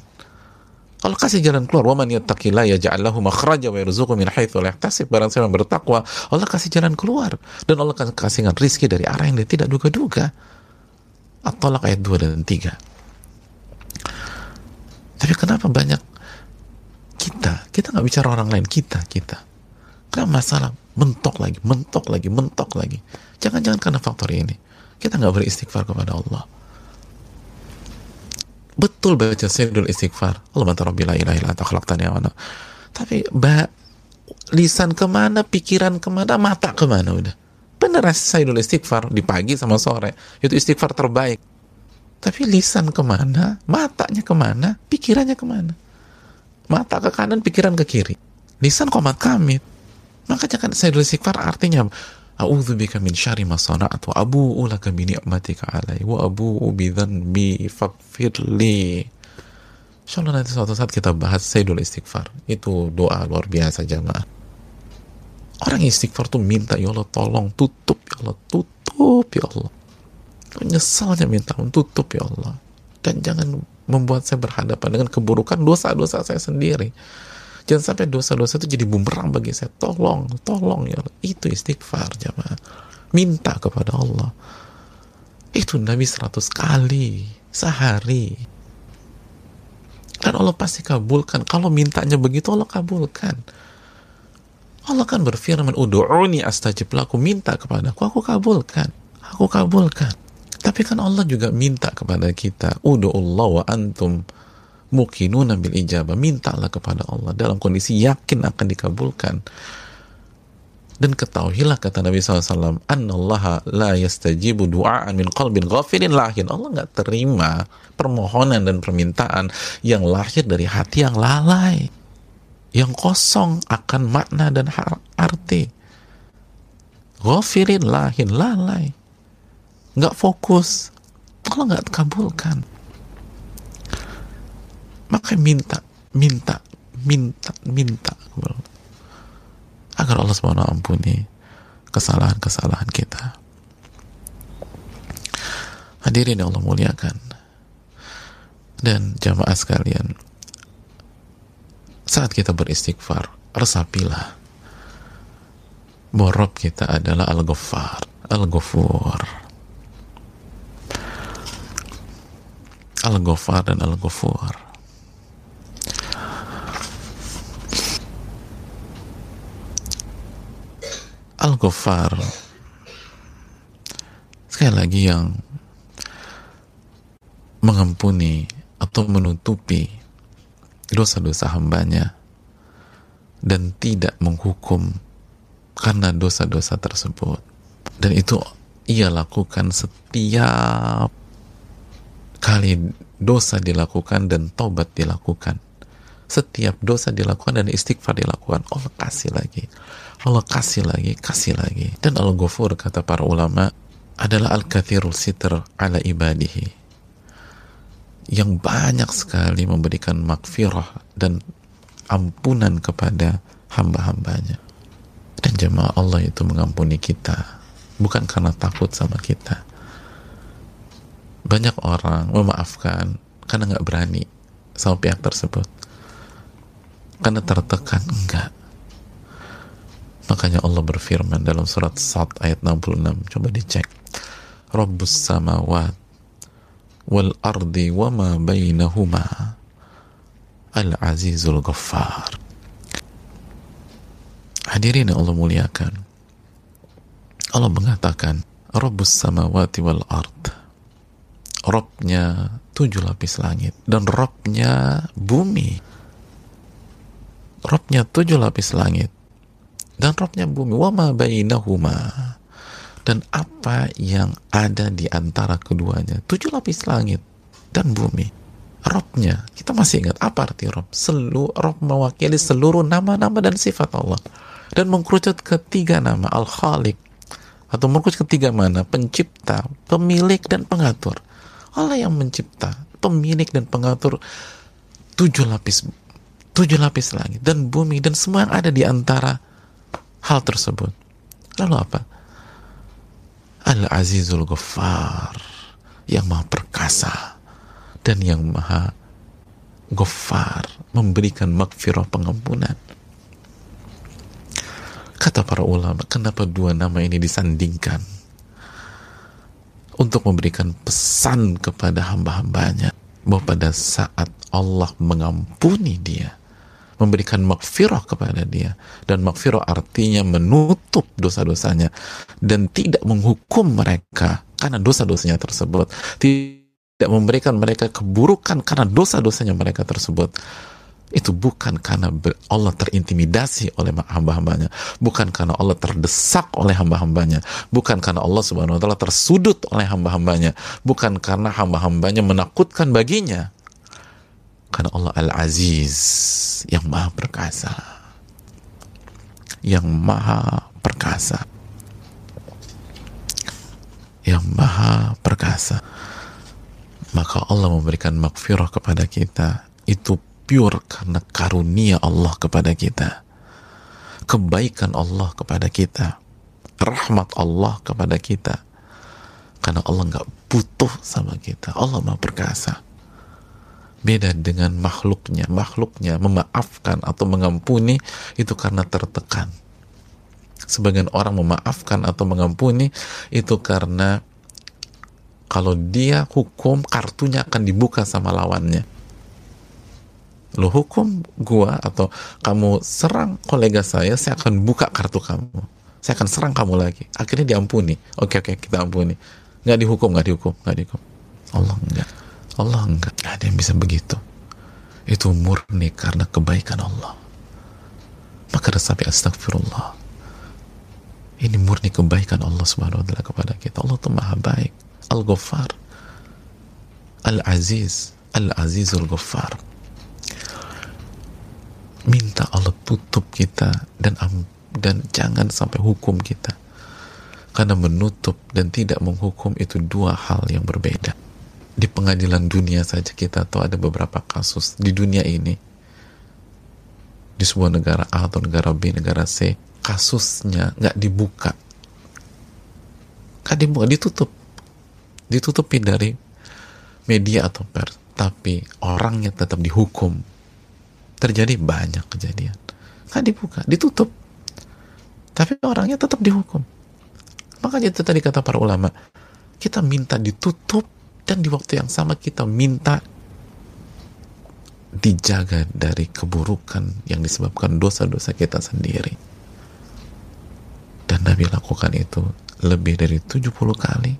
Allah kasih jalan keluar. Wa man yattaqillah yaj'al lahu makhraja wa yarzuqhu min haitsu la yahtasib. Barang siapa bertakwa, Allah kasih jalan keluar dan Allah kasih rizki dari arah yang dia tidak duga-duga. At-Talaq ayat 2 dan 3. Tapi kenapa banyak kita, kita nggak bicara orang lain, kita, kita. Kenapa masalah. Mentok lagi, mentok lagi, mentok lagi. Jangan-jangan karena faktor ini. Kita nggak beristighfar kepada Allah. Betul baca sayyidul istighfar. Allah la ilaha illa khalaqtani wa tapi ba, lisan ke mana pikiran ke mana mata ke mana udah. Bener sayyidul istighfar di pagi sama sore. Itu istighfar terbaik. Tapi lisan ke mana matanya ke mana pikirannya ke mana? Mata ke kanan pikiran ke kiri. Lisan komat kamit maka jangan sayyidul istighfar artinya A'udzu bika min syarri ma sana'tu abu'u laka bi ni'matika 'alai wa abu'u bi dzanbi faghfirli. Insyaallah nanti suatu saat kita bahas Sayyidul Istighfar. Itu doa luar biasa jamaah. Orang istighfar tuh minta, ya Allah tolong tutup, ya Allah tutup, ya Allah. Nyesalnya minta, tutup ya Allah. Dan jangan membuat saya berhadapan dengan keburukan dosa-dosa saya sendiri. Jangan sampai dosa-dosa itu jadi bumerang bagi saya. Tolong, tolong ya. Itu istighfar jamaah. Minta kepada Allah. Itu Nabi seratus kali sehari. Dan Allah pasti kabulkan. Kalau mintanya begitu Allah kabulkan. Allah kan berfirman, Udu'uni astajib laku, minta kepadaku, aku kabulkan. Aku kabulkan. Tapi kan Allah juga minta kepada kita, Udu'ullah wa antum mukinuna bil ijabah mintalah kepada Allah dalam kondisi yakin akan dikabulkan. Dan ketahuilah kata Nabi SAW Allah la yastajibu du'aan min qalbin ghafirin lahin Allah nggak terima permohonan dan permintaan yang lahir dari hati yang lalai yang kosong akan makna dan arti. Ghafirin lahin lalai. Nggak fokus. Allah nggak kabulkan maka minta minta minta minta agar Allah SWT ampuni kesalahan-kesalahan kita. Hadirin yang Allah muliakan dan jamaah sekalian saat kita beristighfar resapilah bahwa kita adalah Al-Ghaffar Al-Ghafur. Al-Ghafar dan Al-Ghafur Al-Ghaffar. Sekali lagi yang mengampuni atau menutupi dosa-dosa hambanya dan tidak menghukum karena dosa-dosa tersebut. Dan itu ia lakukan setiap kali dosa dilakukan dan tobat dilakukan setiap dosa dilakukan dan istighfar dilakukan Allah kasih lagi Allah kasih lagi, kasih lagi. Dan Al-Ghafur kata para ulama adalah Al-Kathirul Sitr ala ibadihi. Yang banyak sekali memberikan makfirah dan ampunan kepada hamba-hambanya. Dan jemaah Allah itu mengampuni kita. Bukan karena takut sama kita. Banyak orang memaafkan karena nggak berani sama pihak tersebut. Karena tertekan, enggak Makanya Allah berfirman dalam surat Sad ayat 66. Coba dicek. Rabbus samawat wal ardi wa ma bainahuma al-azizul ghaffar. Hadirin yang Allah muliakan. Allah mengatakan, Rabbus samawati wal ard. Robnya tujuh lapis langit. Dan Robnya bumi. Robnya tujuh lapis langit. Dan Robnya bumi. Wama bainahuma. Dan apa yang ada di antara keduanya. Tujuh lapis langit dan bumi. Robnya, kita masih ingat apa arti Rob? Seluruh Rob mewakili seluruh nama-nama dan sifat Allah dan mengkerucut ketiga nama Al-Khaliq atau mengkerucut ketiga mana? Pencipta, pemilik dan pengatur. Allah yang mencipta, pemilik dan pengatur tujuh lapis tujuh lapis langit dan bumi dan semua yang ada di antara hal tersebut. Lalu apa? Al-Azizul Ghaffar yang maha perkasa dan yang maha Ghaffar memberikan makfirah pengampunan. Kata para ulama, kenapa dua nama ini disandingkan? Untuk memberikan pesan kepada hamba-hambanya bahwa pada saat Allah mengampuni dia, memberikan makfirah kepada dia. Dan makfirah artinya menutup dosa-dosanya dan tidak menghukum mereka karena dosa-dosanya tersebut. Tidak memberikan mereka keburukan karena dosa-dosanya mereka tersebut. Itu bukan karena Allah terintimidasi oleh hamba-hambanya. Bukan karena Allah terdesak oleh hamba-hambanya. Bukan karena Allah subhanahu wa ta'ala tersudut oleh hamba-hambanya. Bukan karena hamba-hambanya menakutkan baginya karena Allah Al-Aziz yang maha perkasa. Yang maha perkasa. Yang maha perkasa. Maka Allah memberikan makfirah kepada kita. Itu pure karena karunia Allah kepada kita. Kebaikan Allah kepada kita. Rahmat Allah kepada kita. Karena Allah nggak butuh sama kita. Allah maha perkasa beda dengan makhluknya. Makhluknya memaafkan atau mengampuni itu karena tertekan. Sebagian orang memaafkan atau mengampuni itu karena kalau dia hukum kartunya akan dibuka sama lawannya. Lo hukum gua atau kamu serang kolega saya saya akan buka kartu kamu. Saya akan serang kamu lagi. Akhirnya diampuni. Oke oke kita ampuni. Nggak dihukum nggak dihukum nggak dihukum. Allah enggak Allah enggak. Ada yang bisa begitu. Itu murni karena kebaikan Allah. Maka resapi astagfirullah ini murni kebaikan Allah subhanahu wa ta'ala kepada kita. Allah itu maha baik. Al-Ghaffar. Al-Aziz. Al-Azizul Ghaffar. Minta Allah tutup kita dan dan jangan sampai hukum kita. Karena menutup dan tidak menghukum itu dua hal yang berbeda di pengadilan dunia saja kita tahu ada beberapa kasus di dunia ini di sebuah negara A atau negara B negara C kasusnya nggak dibuka. Nggak dibuka ditutup. Ditutupi dari media atau pers tapi orangnya tetap dihukum. Terjadi banyak kejadian. Nggak dibuka ditutup. Tapi orangnya tetap dihukum. Makanya itu tadi kata para ulama kita minta ditutup dan di waktu yang sama kita minta dijaga dari keburukan yang disebabkan dosa-dosa kita sendiri. Dan Nabi lakukan itu lebih dari 70 kali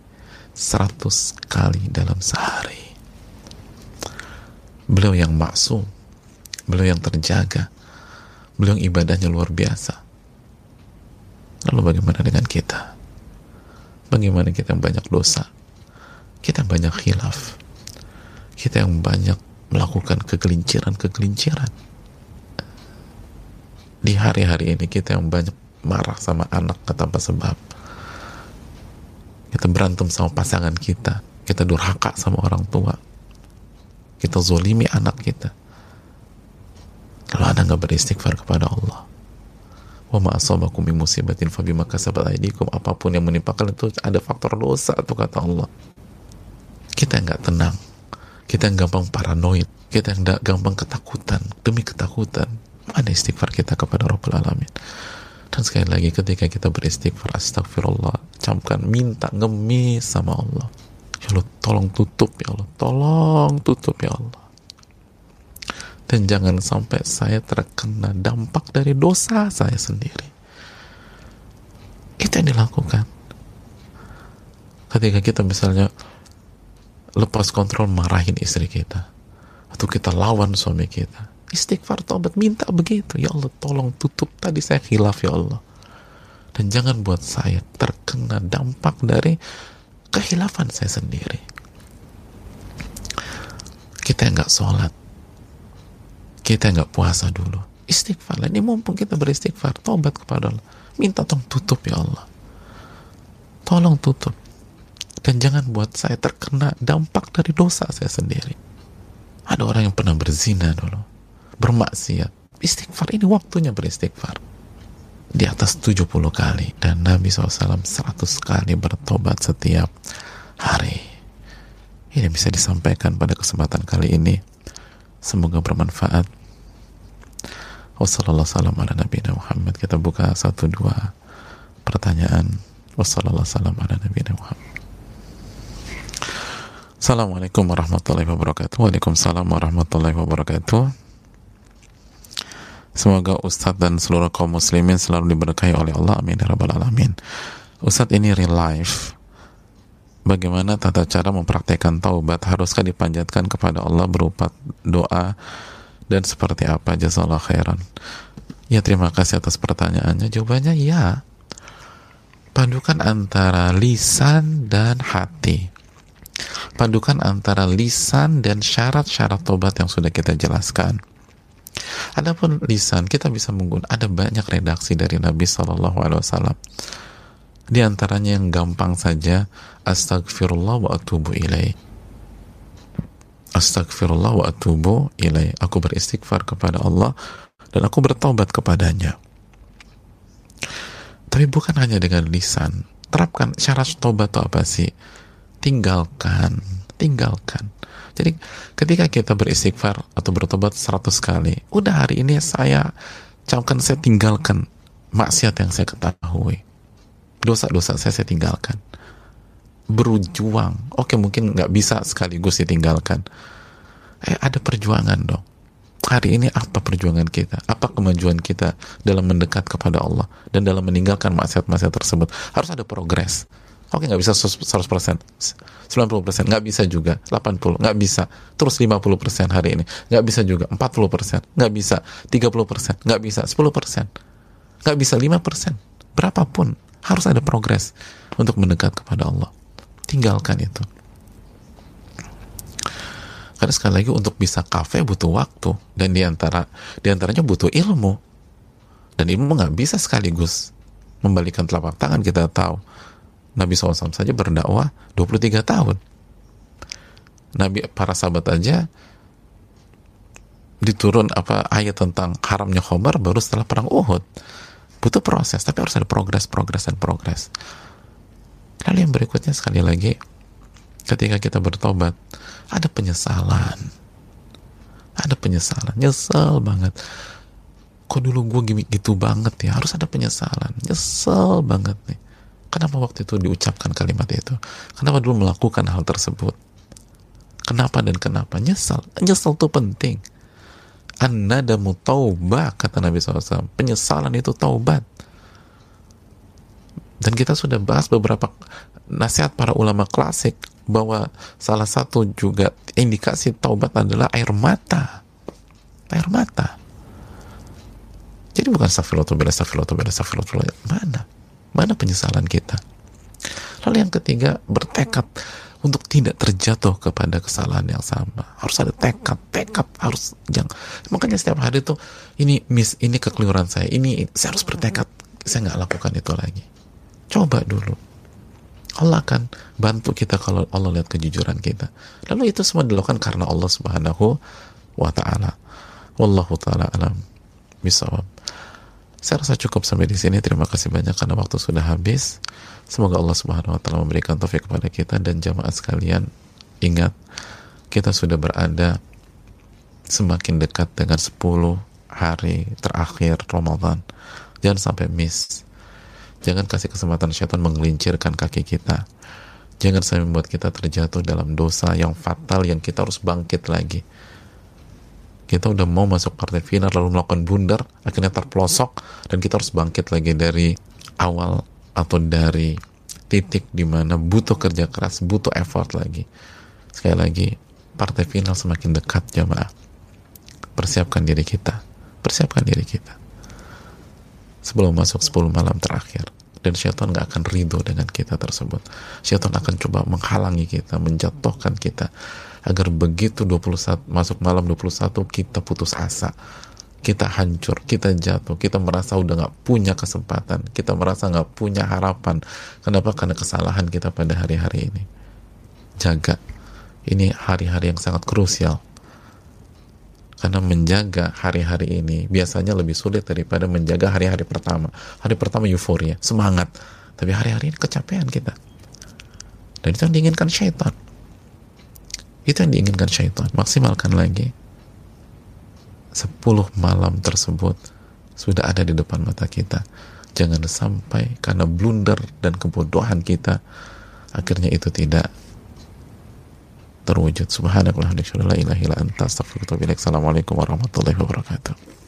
100 kali dalam sehari. Beliau yang maksum beliau yang terjaga beliau yang ibadahnya luar biasa. Lalu bagaimana dengan kita? Bagaimana kita yang banyak dosa kita banyak khilaf. Kita yang banyak melakukan kegelinciran-kegelinciran. Di hari-hari ini kita yang banyak marah sama anak tanpa sebab. Kita berantem sama pasangan kita. Kita durhaka sama orang tua. Kita zolimi anak kita. Kalau anda nggak beristighfar kepada Allah. Wa ma musibatin apa pun yang menimpa kalian itu ada faktor dosa tuh kata Allah kita nggak tenang. Kita yang gampang paranoid. Kita yang gampang ketakutan. Demi ketakutan mana istighfar kita kepada Rabbul Alamin. Dan sekali lagi ketika kita beristighfar astagfirullah camkan minta ngemis sama Allah. Ya Allah tolong tutup ya Allah. Tolong tutup ya Allah. Dan jangan sampai saya terkena dampak dari dosa saya sendiri. Itu yang dilakukan. Ketika kita misalnya lepas kontrol marahin istri kita. Atau kita lawan suami kita. Istighfar tobat minta begitu. Ya Allah tolong tutup tadi saya khilaf ya Allah. Dan jangan buat saya terkena dampak dari kehilafan saya sendiri. Kita nggak sholat. Kita nggak puasa dulu. Istighfar ini mumpung kita beristighfar tobat kepada Allah. Minta tolong tutup ya Allah. Tolong tutup dan jangan buat saya terkena dampak dari dosa saya sendiri. Ada orang yang pernah berzina dulu bermaksiat. Istighfar ini waktunya beristighfar. Di atas 70 kali dan Nabi SAW 100 kali bertobat setiap hari. Ini bisa disampaikan pada kesempatan kali ini. Semoga bermanfaat. Wassalamualaikum ala nabi Muhammad. Kita buka satu dua pertanyaan. Wassalamualaikum ala nabi Muhammad Assalamualaikum warahmatullahi wabarakatuh Waalaikumsalam warahmatullahi wabarakatuh Semoga Ustadz dan seluruh kaum muslimin selalu diberkahi oleh Allah. Amin. Ya Rabbal Alamin. Ustadz ini real life. Bagaimana tata cara mempraktekkan taubat? Haruskah dipanjatkan kepada Allah berupa doa? Dan seperti apa? Jazallah khairan. Ya terima kasih atas pertanyaannya. Jawabannya ya. Padukan antara lisan dan hati. Padukan antara lisan dan syarat-syarat tobat yang sudah kita jelaskan Adapun lisan kita bisa menggunakan ada banyak redaksi dari Nabi Shallallahu Alaihi Wasallam. Di antaranya yang gampang saja Astagfirullah wa atubu ilaih. Astagfirullah wa atubu ilaih. Aku beristighfar kepada Allah dan aku bertobat kepadanya. Tapi bukan hanya dengan lisan. Terapkan syarat tobat itu apa sih? Tinggalkan, tinggalkan jadi ketika kita beristighfar atau bertobat 100 kali, udah hari ini saya camkan saya tinggalkan maksiat yang saya ketahui. Dosa-dosa saya saya tinggalkan. Berjuang. Oke mungkin nggak bisa sekaligus ditinggalkan. Eh ada perjuangan dong. Hari ini apa perjuangan kita? Apa kemajuan kita dalam mendekat kepada Allah dan dalam meninggalkan maksiat-maksiat tersebut? Harus ada progres Oke nggak bisa 100%, 90% nggak bisa juga, 80 nggak bisa, terus 50% hari ini. Nggak bisa juga, 40% nggak bisa, 30% nggak bisa, 10% nggak bisa, 5% berapapun. Harus ada progres untuk mendekat kepada Allah. Tinggalkan itu. Karena sekali lagi untuk bisa kafe butuh waktu. Dan di antara di antaranya butuh ilmu. Dan ilmu nggak bisa sekaligus membalikan telapak tangan kita tahu Nabi SAW saja berdakwah 23 tahun. Nabi para sahabat aja diturun apa ayat tentang haramnya khobar baru setelah perang Uhud. Butuh proses, tapi harus ada progres, progres dan progres. Lalu yang berikutnya sekali lagi, ketika kita bertobat, ada penyesalan. Ada penyesalan, nyesel banget. Kok dulu gue gitu banget ya, harus ada penyesalan. Nyesel banget nih Kenapa waktu itu diucapkan kalimat itu? Kenapa dulu melakukan hal tersebut? Kenapa dan kenapa? Nyesal. Nyesal itu penting. An-nadamu taubah, kata Nabi SAW. Penyesalan itu taubat. Dan kita sudah bahas beberapa nasihat para ulama klasik bahwa salah satu juga indikasi taubat adalah air mata. Air mata. Jadi bukan astagfirullah, astagfirullah, astagfirullah, mana? Mana penyesalan kita? Lalu yang ketiga, bertekad untuk tidak terjatuh kepada kesalahan yang sama. Harus ada tekad, tekad harus jangan. Makanya setiap hari tuh ini miss, ini kekeliruan saya, ini saya harus bertekad, saya nggak lakukan itu lagi. Coba dulu. Allah akan bantu kita kalau Allah lihat kejujuran kita. Lalu itu semua dilakukan karena Allah Subhanahu wa taala. Wallahu taala alam bisawab. Saya rasa cukup sampai di sini. Terima kasih banyak karena waktu sudah habis. Semoga Allah Subhanahu wa taala memberikan taufik kepada kita dan jamaah sekalian. Ingat, kita sudah berada semakin dekat dengan 10 hari terakhir Ramadan. jangan sampai miss jangan kasih kesempatan syaitan menggelincirkan kaki kita jangan sampai membuat kita terjatuh dalam dosa yang fatal yang kita harus bangkit lagi kita udah mau masuk partai final lalu melakukan bundar akhirnya terpelosok dan kita harus bangkit lagi dari awal atau dari titik di mana butuh kerja keras butuh effort lagi. Sekali lagi partai final semakin dekat jamaah persiapkan diri kita persiapkan diri kita. Sebelum masuk 10 malam terakhir dan syaitan gak akan ridho dengan kita tersebut. Syaitan akan coba menghalangi kita menjatuhkan kita agar begitu 21 masuk malam 21 kita putus asa kita hancur, kita jatuh, kita merasa udah nggak punya kesempatan, kita merasa nggak punya harapan. Kenapa? Karena kesalahan kita pada hari-hari ini. Jaga, ini hari-hari yang sangat krusial. Karena menjaga hari-hari ini biasanya lebih sulit daripada menjaga hari-hari pertama. Hari pertama euforia, semangat. Tapi hari-hari ini kecapean kita. Dan itu yang diinginkan syaitan. Itu yang diinginkan syaitan. Maksimalkan lagi. 10 malam tersebut sudah ada di depan mata kita. Jangan sampai karena blunder dan kebodohan kita akhirnya itu tidak terwujud. Subhanallah wa bihamdihi la ilaha illa anta astaghfiruka Assalamualaikum warahmatullahi wabarakatuh.